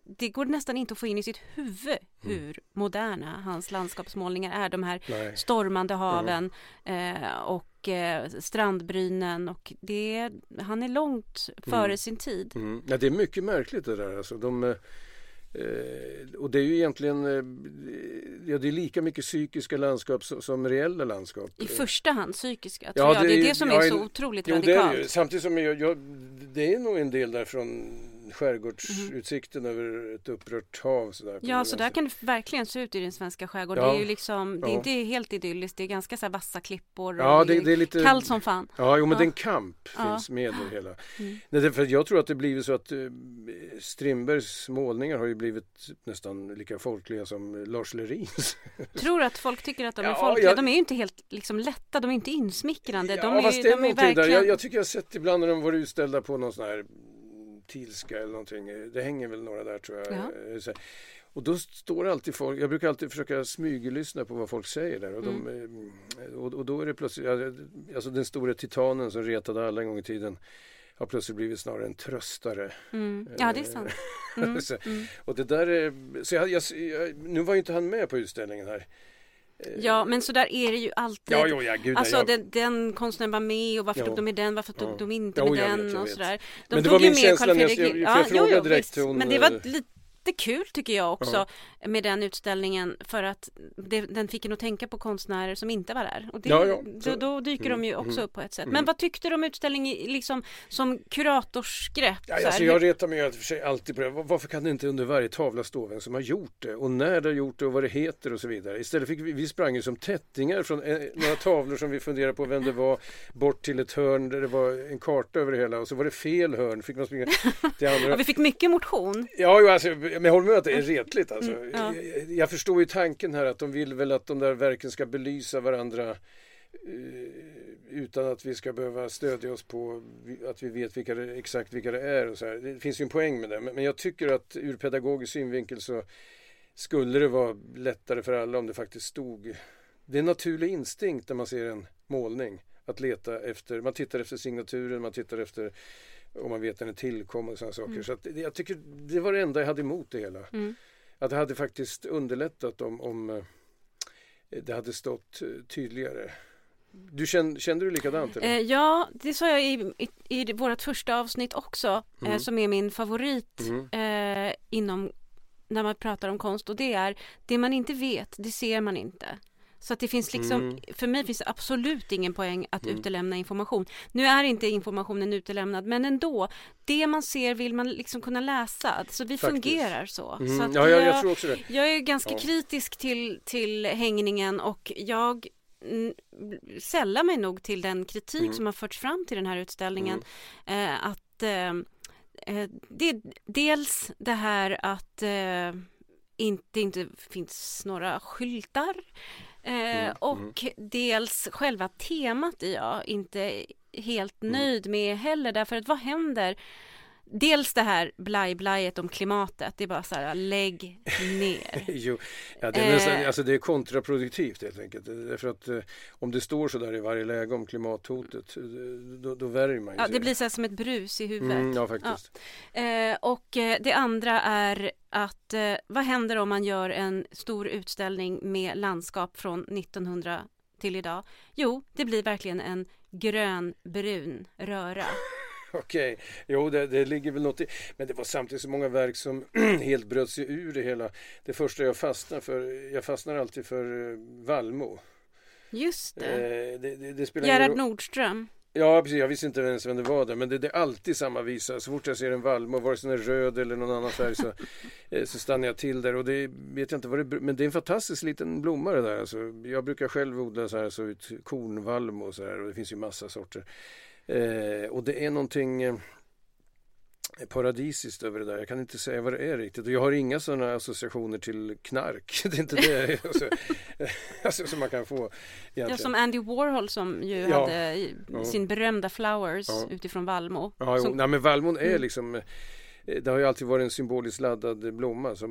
S1: det går nästan inte att få in i sitt huvud mm. hur mm. moderna hans landskapsmålningar är. De här Nej. stormande haven uh, och uh, strandbrynen och det, han är långt före mm. sin tid.
S2: Mm. Ja, det är mycket märkligt det där. Alltså, de, Eh, och det är ju egentligen eh, ja, det är lika mycket psykiska landskap som, som reella landskap.
S1: I första hand psykiska, tror ja, jag. Det, det är det som ja, är så otroligt jo, radikalt.
S2: Det är, samtidigt som jag, jag, det är nog en del därifrån skärgårdsutsikten mm. över ett upprört hav.
S1: Sådär, ja, så där kan det verkligen se ut i den svenska skärgården. Ja. Det är ju liksom, det är ja. inte helt idylliskt, det är ganska så vassa klippor ja, det, det, är lite kallt som fan.
S2: Ja, jo, men ja. den kamp finns med i det hela. Mm. Nej, för jag tror att det blivit så att uh, Strindbergs målningar har ju blivit nästan lika folkliga som Lars Lerins.
S1: tror att folk tycker att de är folkliga? Jag... De är ju inte helt liksom lätta, de är inte insmickrande.
S2: De är, de är verkligen... Jag, jag tycker jag har sett ibland när de varit utställda på någon sån här Tilska eller någonting. Det hänger väl några där tror jag. Ja. Eh, och då står alltid folk, jag brukar alltid försöka smyglyssna på vad folk säger där. Och, de, mm. Eh, och, och, då är det plötsligt, alltså den stora titanen som retade alla en gång i tiden har plötsligt blivit snarare en tröstare.
S1: Mm. Ja, det är sant. Mm.
S2: så, mm. och det där är, så jag, jag, nu var ju inte han med på utställningen här.
S1: Eh, ja men så där är det ju alltid.
S2: Ja, jo, ja, gud,
S1: alltså jag... den, den konstnären var med och varför jo. tog de med den, varför tog ja. de inte med jo, den vet, och sådär. De
S2: men det var min känsla när jag, jag, jag, jag ja, direkt
S1: hon... Men det var eh, lite jättekul tycker jag också ja. med den utställningen för att det, den fick en att tänka på konstnärer som inte var där. Och det, ja, ja. Då, då, dyker mm, de ju också mm, upp på ett sätt. Mm. Men vad tyckte du om utställningen liksom som kuratorsgrepp?
S2: Ja, alltså, jag retar mig för sig alltid på det. Varför kan det inte under varje tavla stå vem som har gjort det och när det har gjort det och vad det heter och så vidare. Istället fick vi, vi sprang ju som tättingar från eh, några tavlor som vi funderade på vem det var bort till ett hörn där det var en karta över det hela och så var det fel hörn. Fick man springa till andra.
S1: vi fick mycket motion.
S2: Ja, alltså, men jag håller med att det är retligt alltså. Mm, ja. jag, jag, förstår ju tanken här att de vill väl att de där verken ska belysa varandra uh, utan att vi ska behöva stödja oss på att vi vet vilka det, exakt vilka det är. Och så här. Det finns ju en poäng med det. Men, men jag tycker att ur pedagogisk synvinkel så skulle det vara lättare för alla om det faktiskt stod. Det är en naturlig instinkt när man ser en målning att leta efter. Man tittar efter signaturen, man tittar efter om man vet när den tillkom och sådana saker. Mm. Så att, jag tycker det var det enda jag hade emot det hela. Mm. Att det hade faktiskt underlättat om, om eh, det hade stått eh, tydligare. Du kände, kände du likadant? Eller?
S1: Eh, ja, det sa jag i, i, i vårt första avsnitt också, eh, mm. eh, som är min favorit mm. eh, inom när man pratar om konst och det är det man inte vet, det ser man inte. Så att det finns liksom, mm. för mig finns det absolut ingen poäng att mm. utelämna information. Nu är inte informationen utelämnad men ändå, det man ser vill man liksom kunna läsa. Så vi Faktiskt. fungerar så.
S2: Mm.
S1: så
S2: ja, jag, jag, det.
S1: Jag är ganska ja. kritisk till, till hängningen och jag sällar mig nog till den kritik mm. som har förts fram till den här utställningen. Mm. Eh, att eh, eh, det är dels det här att eh, inte, inte finns några skyltar mm, mm. och mm. dels själva temat är jag inte helt mm. nöjd med heller därför att vad händer Dels det här blaj-blajet om klimatet, det är bara så här, lägg ner.
S2: jo, ja, det, är nästan, eh, alltså det är kontraproduktivt helt enkelt. Därför att eh, om det står så där i varje läge om klimathotet, eh, då, då värjer man ju
S1: Ja, sig. det blir så här som ett brus i huvudet.
S2: Mm, ja, faktiskt.
S1: Ja. Eh, och eh, det andra är att vad händer om man gör en stor utställning med landskap från 1900 till idag? Jo, det blir verkligen en grönbrun röra.
S2: Okej, okay. jo det, det, ligger väl något i. Men det var samtidigt så många verk som helt bröt sig ur det hela. Det första jag fastnade för, jag fastnar alltid för eh, Valmo.
S1: Just det. Eh,
S2: det, det, det
S1: Gerhard Nordström.
S2: Ja, precis. Jag visste inte ens vem det var där. Men det, det, är alltid samma visa. Så fort jag ser en Valmo, vare sig den är röd eller någon annan färg, så, eh, så stannar jag till där. Och det vet jag inte vad det Men det är en fantastisk liten blomma det där. Alltså, jag brukar själv odla så här, så ut kornvalmo och så här. Och det finns ju massa sorter. Eh, och det är någonting eh, paradisiskt över det där. Jag kan inte säga vad det är riktigt. Och jag har inga sådana associationer till knark. Det är inte det alltså, alltså, som man kan få. Egentligen.
S1: Ja, som Andy Warhol som ju ja. hade ja. sin berömda Flowers ja. utifrån Valmo.
S2: Ja,
S1: som...
S2: Nej, men Valmon är mm. liksom eh, det har ju alltid varit en symboliskt laddad blomma. Så,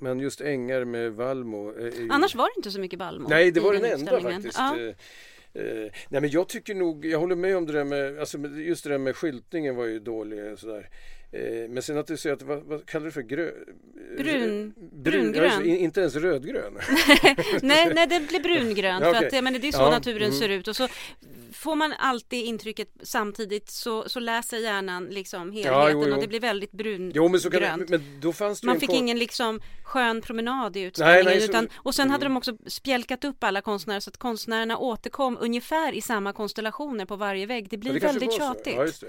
S2: men just ängar med Valmo. Ju...
S1: Annars var det inte så mycket Valmo.
S2: Nej, det var den, den enda faktiskt. Ja. Eh, nej men jag tycker nog, jag håller med om det där med, alltså just det där med skyltningen var ju dålig sådär. Eh, men sen att du säger att, vad, vad kallar du för grön?
S1: Brun, brungrön.
S2: Alltså, inte ens rödgrön?
S1: nej, nej, det blir brungrönt. okay. för att, men det är så ja, naturen mm. ser ut. Och så får man alltid intrycket samtidigt så, så läser hjärnan liksom helheten ja, jo, jo. och det blir väldigt brungrönt. Jo, men, så kan det, men då fanns det Man fick ingen liksom skön promenad i utställningen. Nej, nej, utan, och sen mm. hade de också spjälkat upp alla konstnärer så att konstnärerna återkom ungefär i samma konstellationer på varje vägg. Det blir ja, det väldigt tjatigt.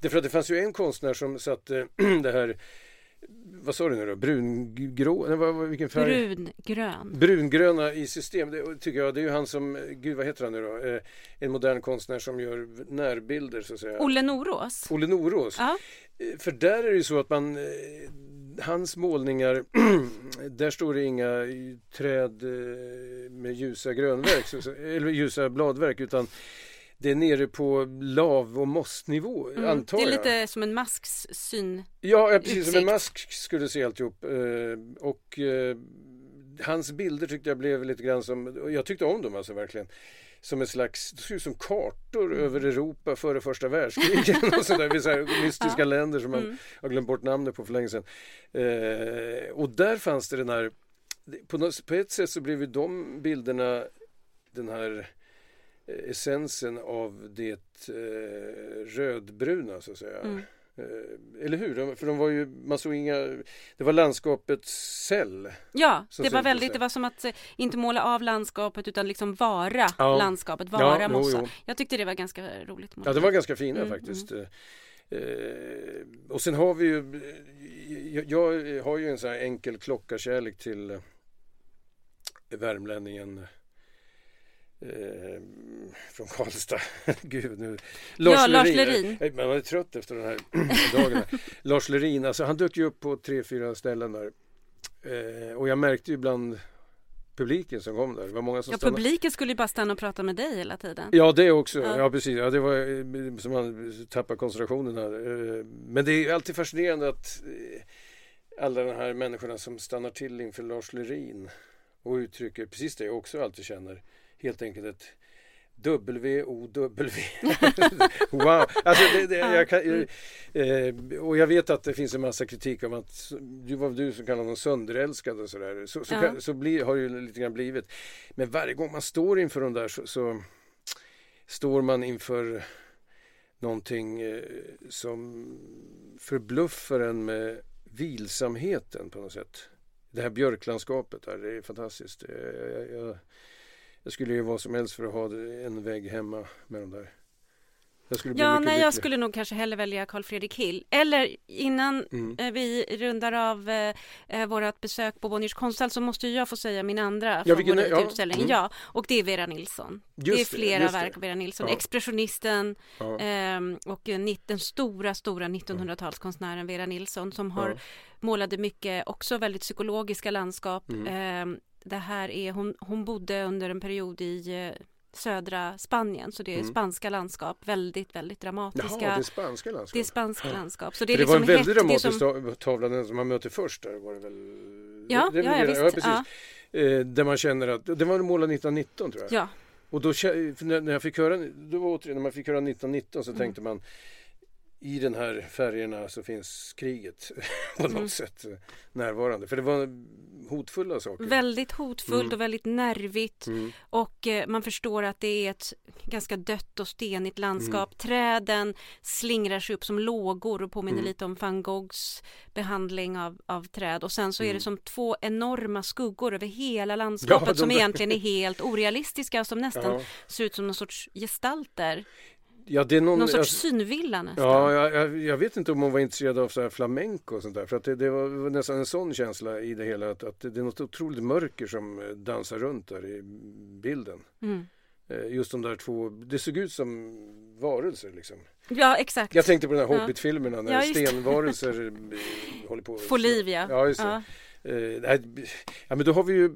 S2: Därför att det fanns ju en konstnär som satte det här vad sa du nu då? Brungrå? Nej, vad, vilken
S1: färg? Brungrön.
S2: Brungröna i system. Det tycker jag. Det är ju han som, gud vad heter han nu då? Eh, en modern konstnär som gör närbilder så att säga.
S1: Olle Norås.
S2: Olle Norås. Ja. Eh, för där är det ju så att man eh, Hans målningar, där står det inga träd eh, med ljusa grönverk, eller ljusa bladverk utan det är nere på lav och mossnivå mm, antar
S1: jag. Det är lite som en masks syn.
S2: Ja, precis utsikt. som en mask skulle se alltihop. Eh, och eh, hans bilder tyckte jag blev lite grann som, jag tyckte om dem alltså verkligen. Som en slags, det ser ut som kartor mm. över Europa före första världskriget. och sådär, så här mystiska ja. länder som man mm. har glömt bort namnet på för länge sedan. Eh, och där fanns det den här, på, något, på ett sätt så blev ju de bilderna den här essensen av det eh, rödbruna så att säga. Mm. Eh, eller hur? För de var ju, man såg inga, det var landskapets cell.
S1: Ja, det var väldigt, det var som att eh, inte måla av landskapet utan liksom vara ja. landskapet, vara ja, mossa. Jo, jo. Jag tyckte det var ganska roligt.
S2: Ja, det var ganska fina mm, faktiskt. Mm. Eh, och sen har vi ju, jag, jag har ju en sån här enkel klockarkärlek till värmlänningen Eh, från Karlstad. Gud nu.
S1: Lars ja, Lerin. Lars Lerin.
S2: Eh, man är trött efter den här dagen. Lars Lerin, alltså han dök ju upp på tre, fyra ställen där. Eh, och jag märkte ju bland publiken som kom där. Det var många som
S1: ja, stannade. publiken skulle ju bara stanna och prata med dig hela tiden.
S2: Ja, det också. Ja, ja precis. Ja, det var eh, som man tappar koncentrationen här. Men det är alltid fascinerande att alla de här människorna som stannar till inför Lars Lerin och uttrycker precis det jag också alltid känner helt enkelt ett W-O-W. wow! Alltså det, det, jag kan, eh, och jag vet att det finns en massa kritik om att du var du som kallar honom sönderälskad och sådär. Så, så, ja. så bli, har det ju lite grann blivit. Men varje gång man står inför de där så, så står man inför någonting eh, som förbluffar en med vilsamheten på något sätt. Det här björklandskapet där, det är fantastiskt. Jag, jag, jag skulle ju vad som helst för att ha en vägg hemma med de där.
S1: Jag skulle ja, nej, jag skulle nog kanske hellre välja Carl Fredrik Hill. Eller innan mm. eh, vi rundar av eh, eh vårt besök på Bonniers konsthall så måste jag få säga min andra ja, från vår ja, utställning. Mm. Ja, och det är Vera Nilsson. Just det är flera det, verk av Vera Nilsson. Ja. Expressionisten ja. eh, och den stora, stora 1900-talskonstnären Vera Nilsson som har målade mycket, också väldigt psykologiska landskap. Mm. Ehm, det här är, hon, hon bodde under en period i eh, södra Spanien så det är mm. spanska landskap, väldigt, väldigt dramatiska.
S2: Jaha, det är spanska landskap?
S1: Det är spanska
S2: ja.
S1: landskap. Så
S2: det, är det liksom var en väldigt dramatisk som... tavla, den som man möter först där var det väl?
S1: Ja, det, det ja, ja, visst. Ja, precis.
S2: Ja. Eh, där man känner att, den var målad 1919 tror jag.
S1: Ja.
S2: Och då när jag fick höra, då var återigen, när man fick höra 1919 så mm. tänkte man i den här färgerna så finns kriget på något mm. sätt närvarande. För det var hotfulla saker.
S1: Väldigt hotfullt mm. och väldigt nervigt. Mm. Och eh, man förstår att det är ett ganska dött och stenigt landskap. Mm. Träden slingrar sig upp som lågor och påminner mm. lite om van Goghs behandling av, av träd. Och sen så är det mm. som två enorma skuggor över hela landskapet ja, som egentligen är helt orealistiska och som nästan ja. ser ut som någon sorts gestalter.
S2: Ja, det är någon,
S1: någon sorts jag, synvilla nästan.
S2: Ja, jag, jag, vet inte om hon var intresserad av så här flamenco och sånt där. För att det, det var nästan en sån känsla i det hela. Att, att det är något otroligt mörker som eh, dansar runt där i bilden. Mm. Eh, just de där två, det såg ut som varelser liksom.
S1: Ja, exakt.
S2: Jag tänkte på de här Hobbit-filmerna när ja, stenvarelser eh, håller på.
S1: Får liv, ja.
S2: Ja, just det. Ja. ja, men då har vi ju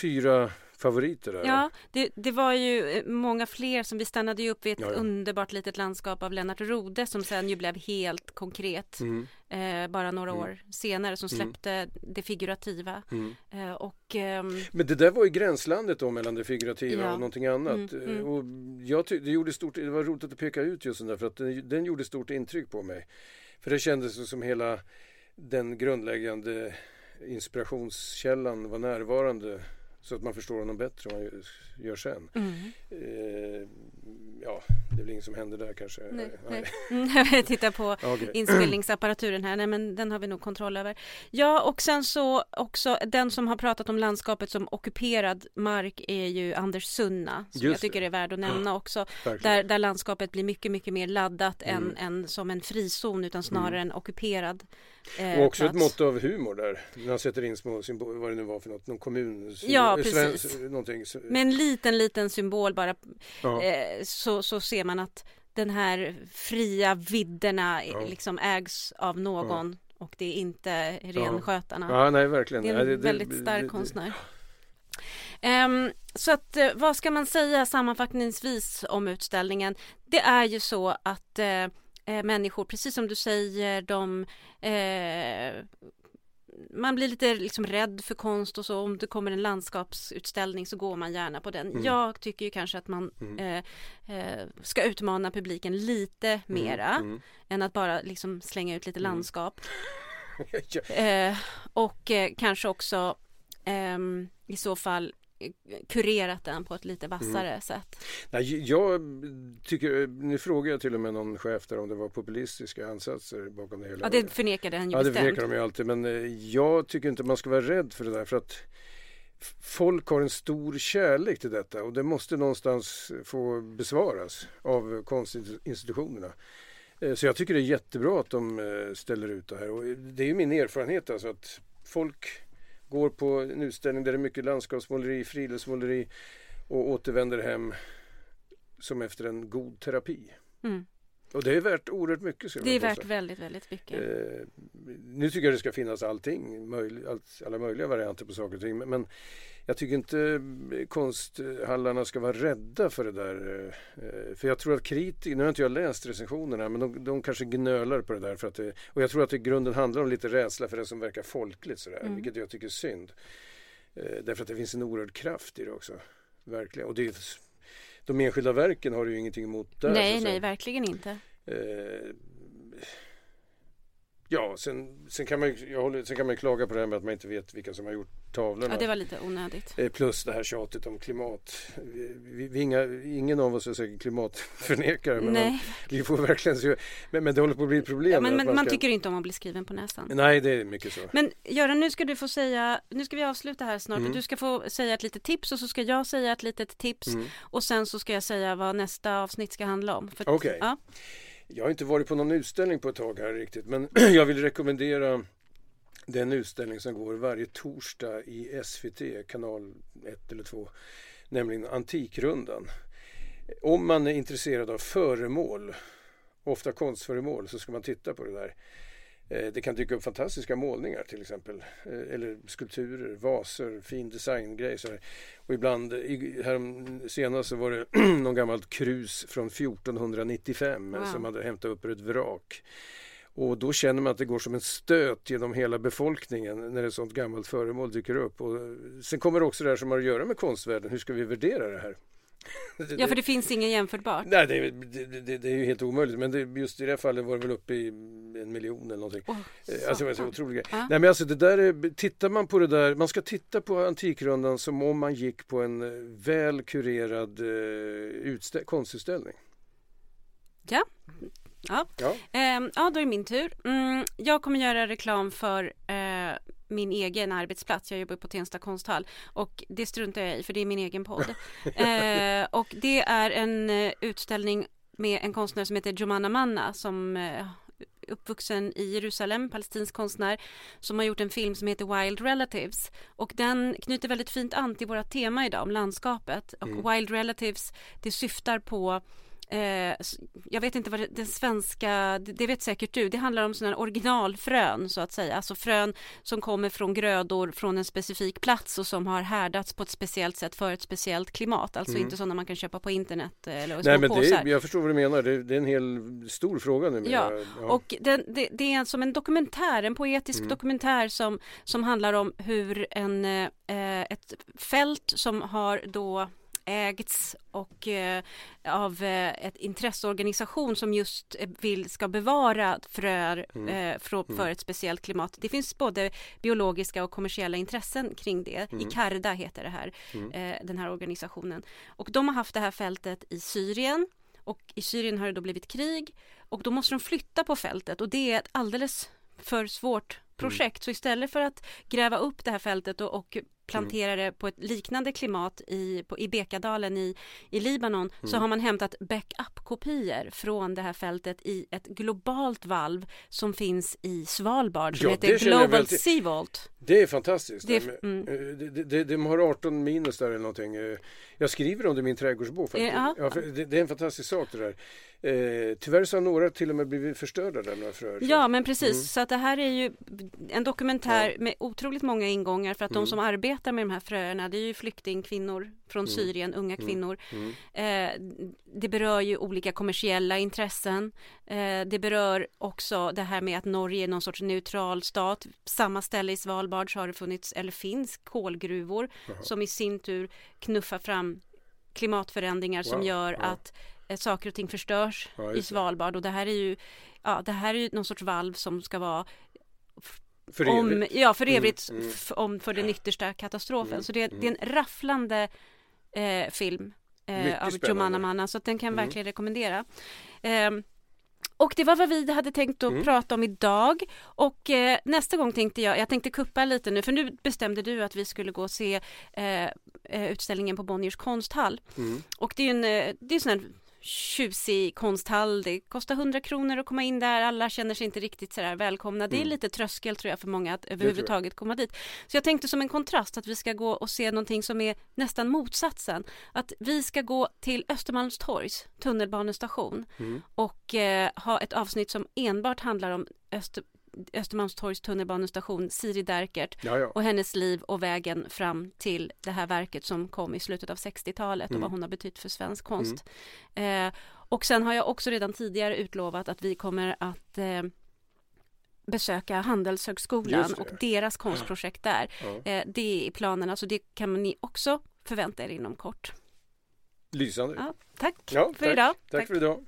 S2: fyra favoriter där?
S1: Ja, det, det, var ju eh, många fler som vi stannade ju upp vid ett ja, ja. underbart litet landskap av Lennart Rode som sen ju blev helt konkret mm. eh, bara några mm. år senare som mm. släppte mm. det figurativa. Mm. Eh, och, ehm...
S2: Men det där var i gränslandet då mellan det figurativa ja. och någonting annat. Mm, eh, och jag det, gjorde stort, det var roligt att peka ut just den där för att den, den gjorde stort intryck på mig. För det kändes som hela den grundläggande inspirationskällan var närvarande så att man förstår honom bättre än man gör sen. Mm. Eh, ja, det är väl inget som händer där kanske. Nej,
S1: nej. nej. Titta på okay. inspelningsapparaturen här, nej men den har vi nog kontroll över. Ja, och sen så också den som har pratat om landskapet som ockuperad mark är ju Anders Sunna, som Just jag tycker det. är värd att nämna också. Där, där landskapet blir mycket, mycket mer laddat mm. än, än som en frizon utan snarare mm. en ockuperad
S2: Eh, och också plats. ett mått av humor där. När han sätter in små symboler, vad det nu var för något, någon kommun.
S1: Ja, precis. Svensk, Med en liten, liten symbol bara ja. eh, så, så ser man att den här fria vidderna ja. liksom ägs av någon ja. och det är inte renskötarna.
S2: Ja, nej, verkligen.
S1: Det är en
S2: det,
S1: väldigt stark det, konstnär. Um, så att uh, vad ska man säga sammanfattningsvis om utställningen? Det är ju så att uh, människor, precis som du säger, de eh, man blir lite liksom rädd för konst och så om det kommer en landskapsutställning så går man gärna på den. Mm. Jag tycker ju kanske att man mm. eh, eh, ska utmana publiken lite mm. mera mm. än att bara liksom slänga ut lite mm. landskap. eh, och eh, kanske också ehm, i så fall kurerat den på ett lite vassare mm. sätt?
S2: Nej, jag tycker, nu frågar jag till och med någon chef där om det var populistiska ansatser bakom det hela.
S1: Ja, det förnekade han ju
S2: Ja, det förnekar de ju alltid. Men eh, jag tycker inte man ska vara rädd för det där. För att folk har en stor kärlek till detta och det måste någonstans få besvaras av konstinstitutionerna. Eh, så jag tycker det är jättebra att de eh, ställer ut det här. Och det är ju min erfarenhet alltså att folk går på en utställning där det är mycket landskapsmåleri, friluftsmåleri och återvänder hem som efter en god terapi. Mm. Och det är värt oerhört mycket.
S1: Det är värt väldigt, väldigt mycket.
S2: Eh, nu tycker jag det ska finnas allting, möj, all, alla möjliga varianter på saker och ting. Men, men jag tycker inte konsthallarna ska vara rädda för det där. Eh, för jag tror att kritiker, nu har inte jag läst recensionerna, men de, de kanske gnölar på det där. För att det, och jag tror att det i grunden handlar om lite rädsla för det som verkar folkligt sådär, mm. vilket jag tycker är synd. Eh, därför att det finns en oerhörd kraft i det också. Verkligen. Och det är, de enskilda verken har ju ingenting emot där.
S1: Nej, nej, verkligen inte.
S2: Eh, Ja, sen, sen, kan man, jag håller, sen kan man klaga på det här med att man inte vet vilka som har gjort tavlorna.
S1: Ja, det var lite onödigt.
S2: Eh, plus det här tjatet om klimat. Vi, vi inga, ingen av oss är säkert klimatförnekare. Men Nej. Man, vi får verkligen se, men, men det håller på att bli ett problem.
S1: Ja, men, men man, man, tycker inte om att bli skriven på näsan.
S2: Nej, det är mycket så.
S1: Men Göran, nu ska du få säga, nu ska vi avsluta här snart. Mm. Du ska få säga ett litet tips och så ska jag säga ett litet tips. Mm. Och sen så ska jag säga vad nästa avsnitt ska handla om.
S2: Okej. Okay. Ja. Jag har inte varit på någon utställning på ett tag här riktigt men jag vill rekommendera den utställning som går varje torsdag i SVT, kanal 1 eller 2, nämligen Antikrundan. Om man är intresserad av föremål, ofta konstföremål, så ska man titta på det där. Eh, det kan dyka upp fantastiska målningar till exempel. Eh, eller skulpturer, vaser, fin designgrej. Och ibland, senast så var det någon gammalt krus från 1495 wow. som hade hämtat upp ur ett vrak. Och då känner man att det går som en stöt genom hela befolkningen när ett sånt gammalt föremål dyker upp. Och sen kommer det också det här som har att göra med konstvärlden. Hur ska vi värdera det här?
S1: ja, för det finns ingen jämförbart.
S2: Nej, det, det, det, det är ju helt omöjligt. Men det, just i det här fallet var det väl uppe i en miljon eller någonting. Oh, alltså, det var så otroligt. Ja. Nej, men alltså det där är, tittar man på det där, man ska titta på Antikrundan som om man gick på en eh, väl kurerad eh, konstutställning.
S1: Ja, Ja. Ja. Eh, ja, då är det min tur. Mm, jag kommer göra reklam för eh, min egen arbetsplats. Jag jobbar på Tensta konsthall och det struntar jag i för det är min egen podd. eh, och det är en uh, utställning med en konstnär som heter Jomana Manna som uh, uppvuxen i Jerusalem, palestinsk konstnär som har gjort en film som heter Wild Relatives och den knyter väldigt fint an till våra tema idag om landskapet och mm. Wild Relatives det syftar på Eh, jag vet inte vad det, den svenska, det, det, vet säkert du, det handlar om sådana originalfrön så att säga, alltså frön som kommer från grödor från en specifik plats och som har härdats på ett speciellt sätt för ett speciellt klimat, alltså mm. inte sådana man kan köpa på internet eh, eller
S2: Nej men det är, jag förstår vad du menar, det, det är en hel stor fråga nu.
S1: Ja, ja. och den, det, det, är som en dokumentär, en poetisk mm. dokumentär som, som handlar om hur en, eh, ett fält som har då ägts och eh, av eh, ett intresseorganisation som just eh, vill ska bevara fröer mm. eh, för, mm. för ett speciellt klimat. Det finns både biologiska och kommersiella intressen kring det. Mm. Icarda heter det här, mm. eh, den här organisationen. Och de har haft det här fältet i Syrien och i Syrien har det då blivit krig och då måste de flytta på fältet och det är ett alldeles för svårt projekt. Så istället för att gräva upp det här fältet och, och plantera det på ett liknande klimat i, på, i Bekadalen i, i Libanon mm. så har man hämtat backup-kopior från det här fältet i ett globalt valv som finns i Svalbard som ja, heter Global. Sea Vault.
S2: Det är fantastiskt. Det, mm. Eh, de, de, de, har 18 minus där eller någonting. Eh, jag skriver om det i min trädgårdsbok. Ja. Ja, det, det, är en fantastisk sak det där. Eh, tyvärr så har några till och med blivit förstörda där några fröer.
S1: Ja men precis mm. så att det här är ju en dokumentär ja. med otroligt många ingångar för att mm. de som arbetar med de här fröerna det är ju flyktingkvinnor från mm. Syrien, unga mm. kvinnor. Mm. Eh, det berör ju olika kommersiella intressen. Eh, det berör också det här med att Norge är någon sorts neutral stat. Samma ställe i Svalbard så har det funnits eller finns kolgruvor Aha. som i sin tur knuffar fram klimatförändringar wow. som gör ja. att saker och ting förstörs ja, i Svalbard och det här är ju ja, det här är ju någon sorts valv som ska vara
S2: för
S1: om, ja, för evigt mm, mm. om för den yttersta katastrofen. Mm, så det, det, är en mm. rafflande eh, film eh, av Jomana Manna så den kan jag mm. verkligen rekommendera. Eh, och det var vad vi hade tänkt att mm. prata om idag och eh, nästa gång tänkte jag, jag tänkte kuppa lite nu för nu bestämde du att vi skulle gå och se eh, eh utställningen på Bonniers konsthall. Mm. Och det är en, eh, det är sån här tjusig konsthall. Det kostar 100 kronor att komma in där. Alla känner sig inte riktigt sådär välkomna. Det är mm. lite tröskel tror jag för många att överhuvudtaget komma dit. Så jag tänkte som en kontrast att vi ska gå och se någonting som är nästan motsatsen. Att vi ska gå till Östermalmstorgs tunnelbanestation mm. och eh, ha ett avsnitt som enbart handlar om Öster Östermalmstorgs tunnelbanestation Siri Derkert ja, ja. och hennes liv och vägen fram till det här verket som kom i slutet av 60-talet mm. och vad hon har betytt för svensk konst. Mm. Eh, och sen har jag också redan tidigare utlovat att vi kommer att eh, besöka Handelshögskolan och deras konstprojekt där. Ja. Eh, det är planerna så det kan ni också förvänta er inom kort.
S2: Lysande.
S1: Ja, tack, för tack. idag.
S2: Tack, tack för idag.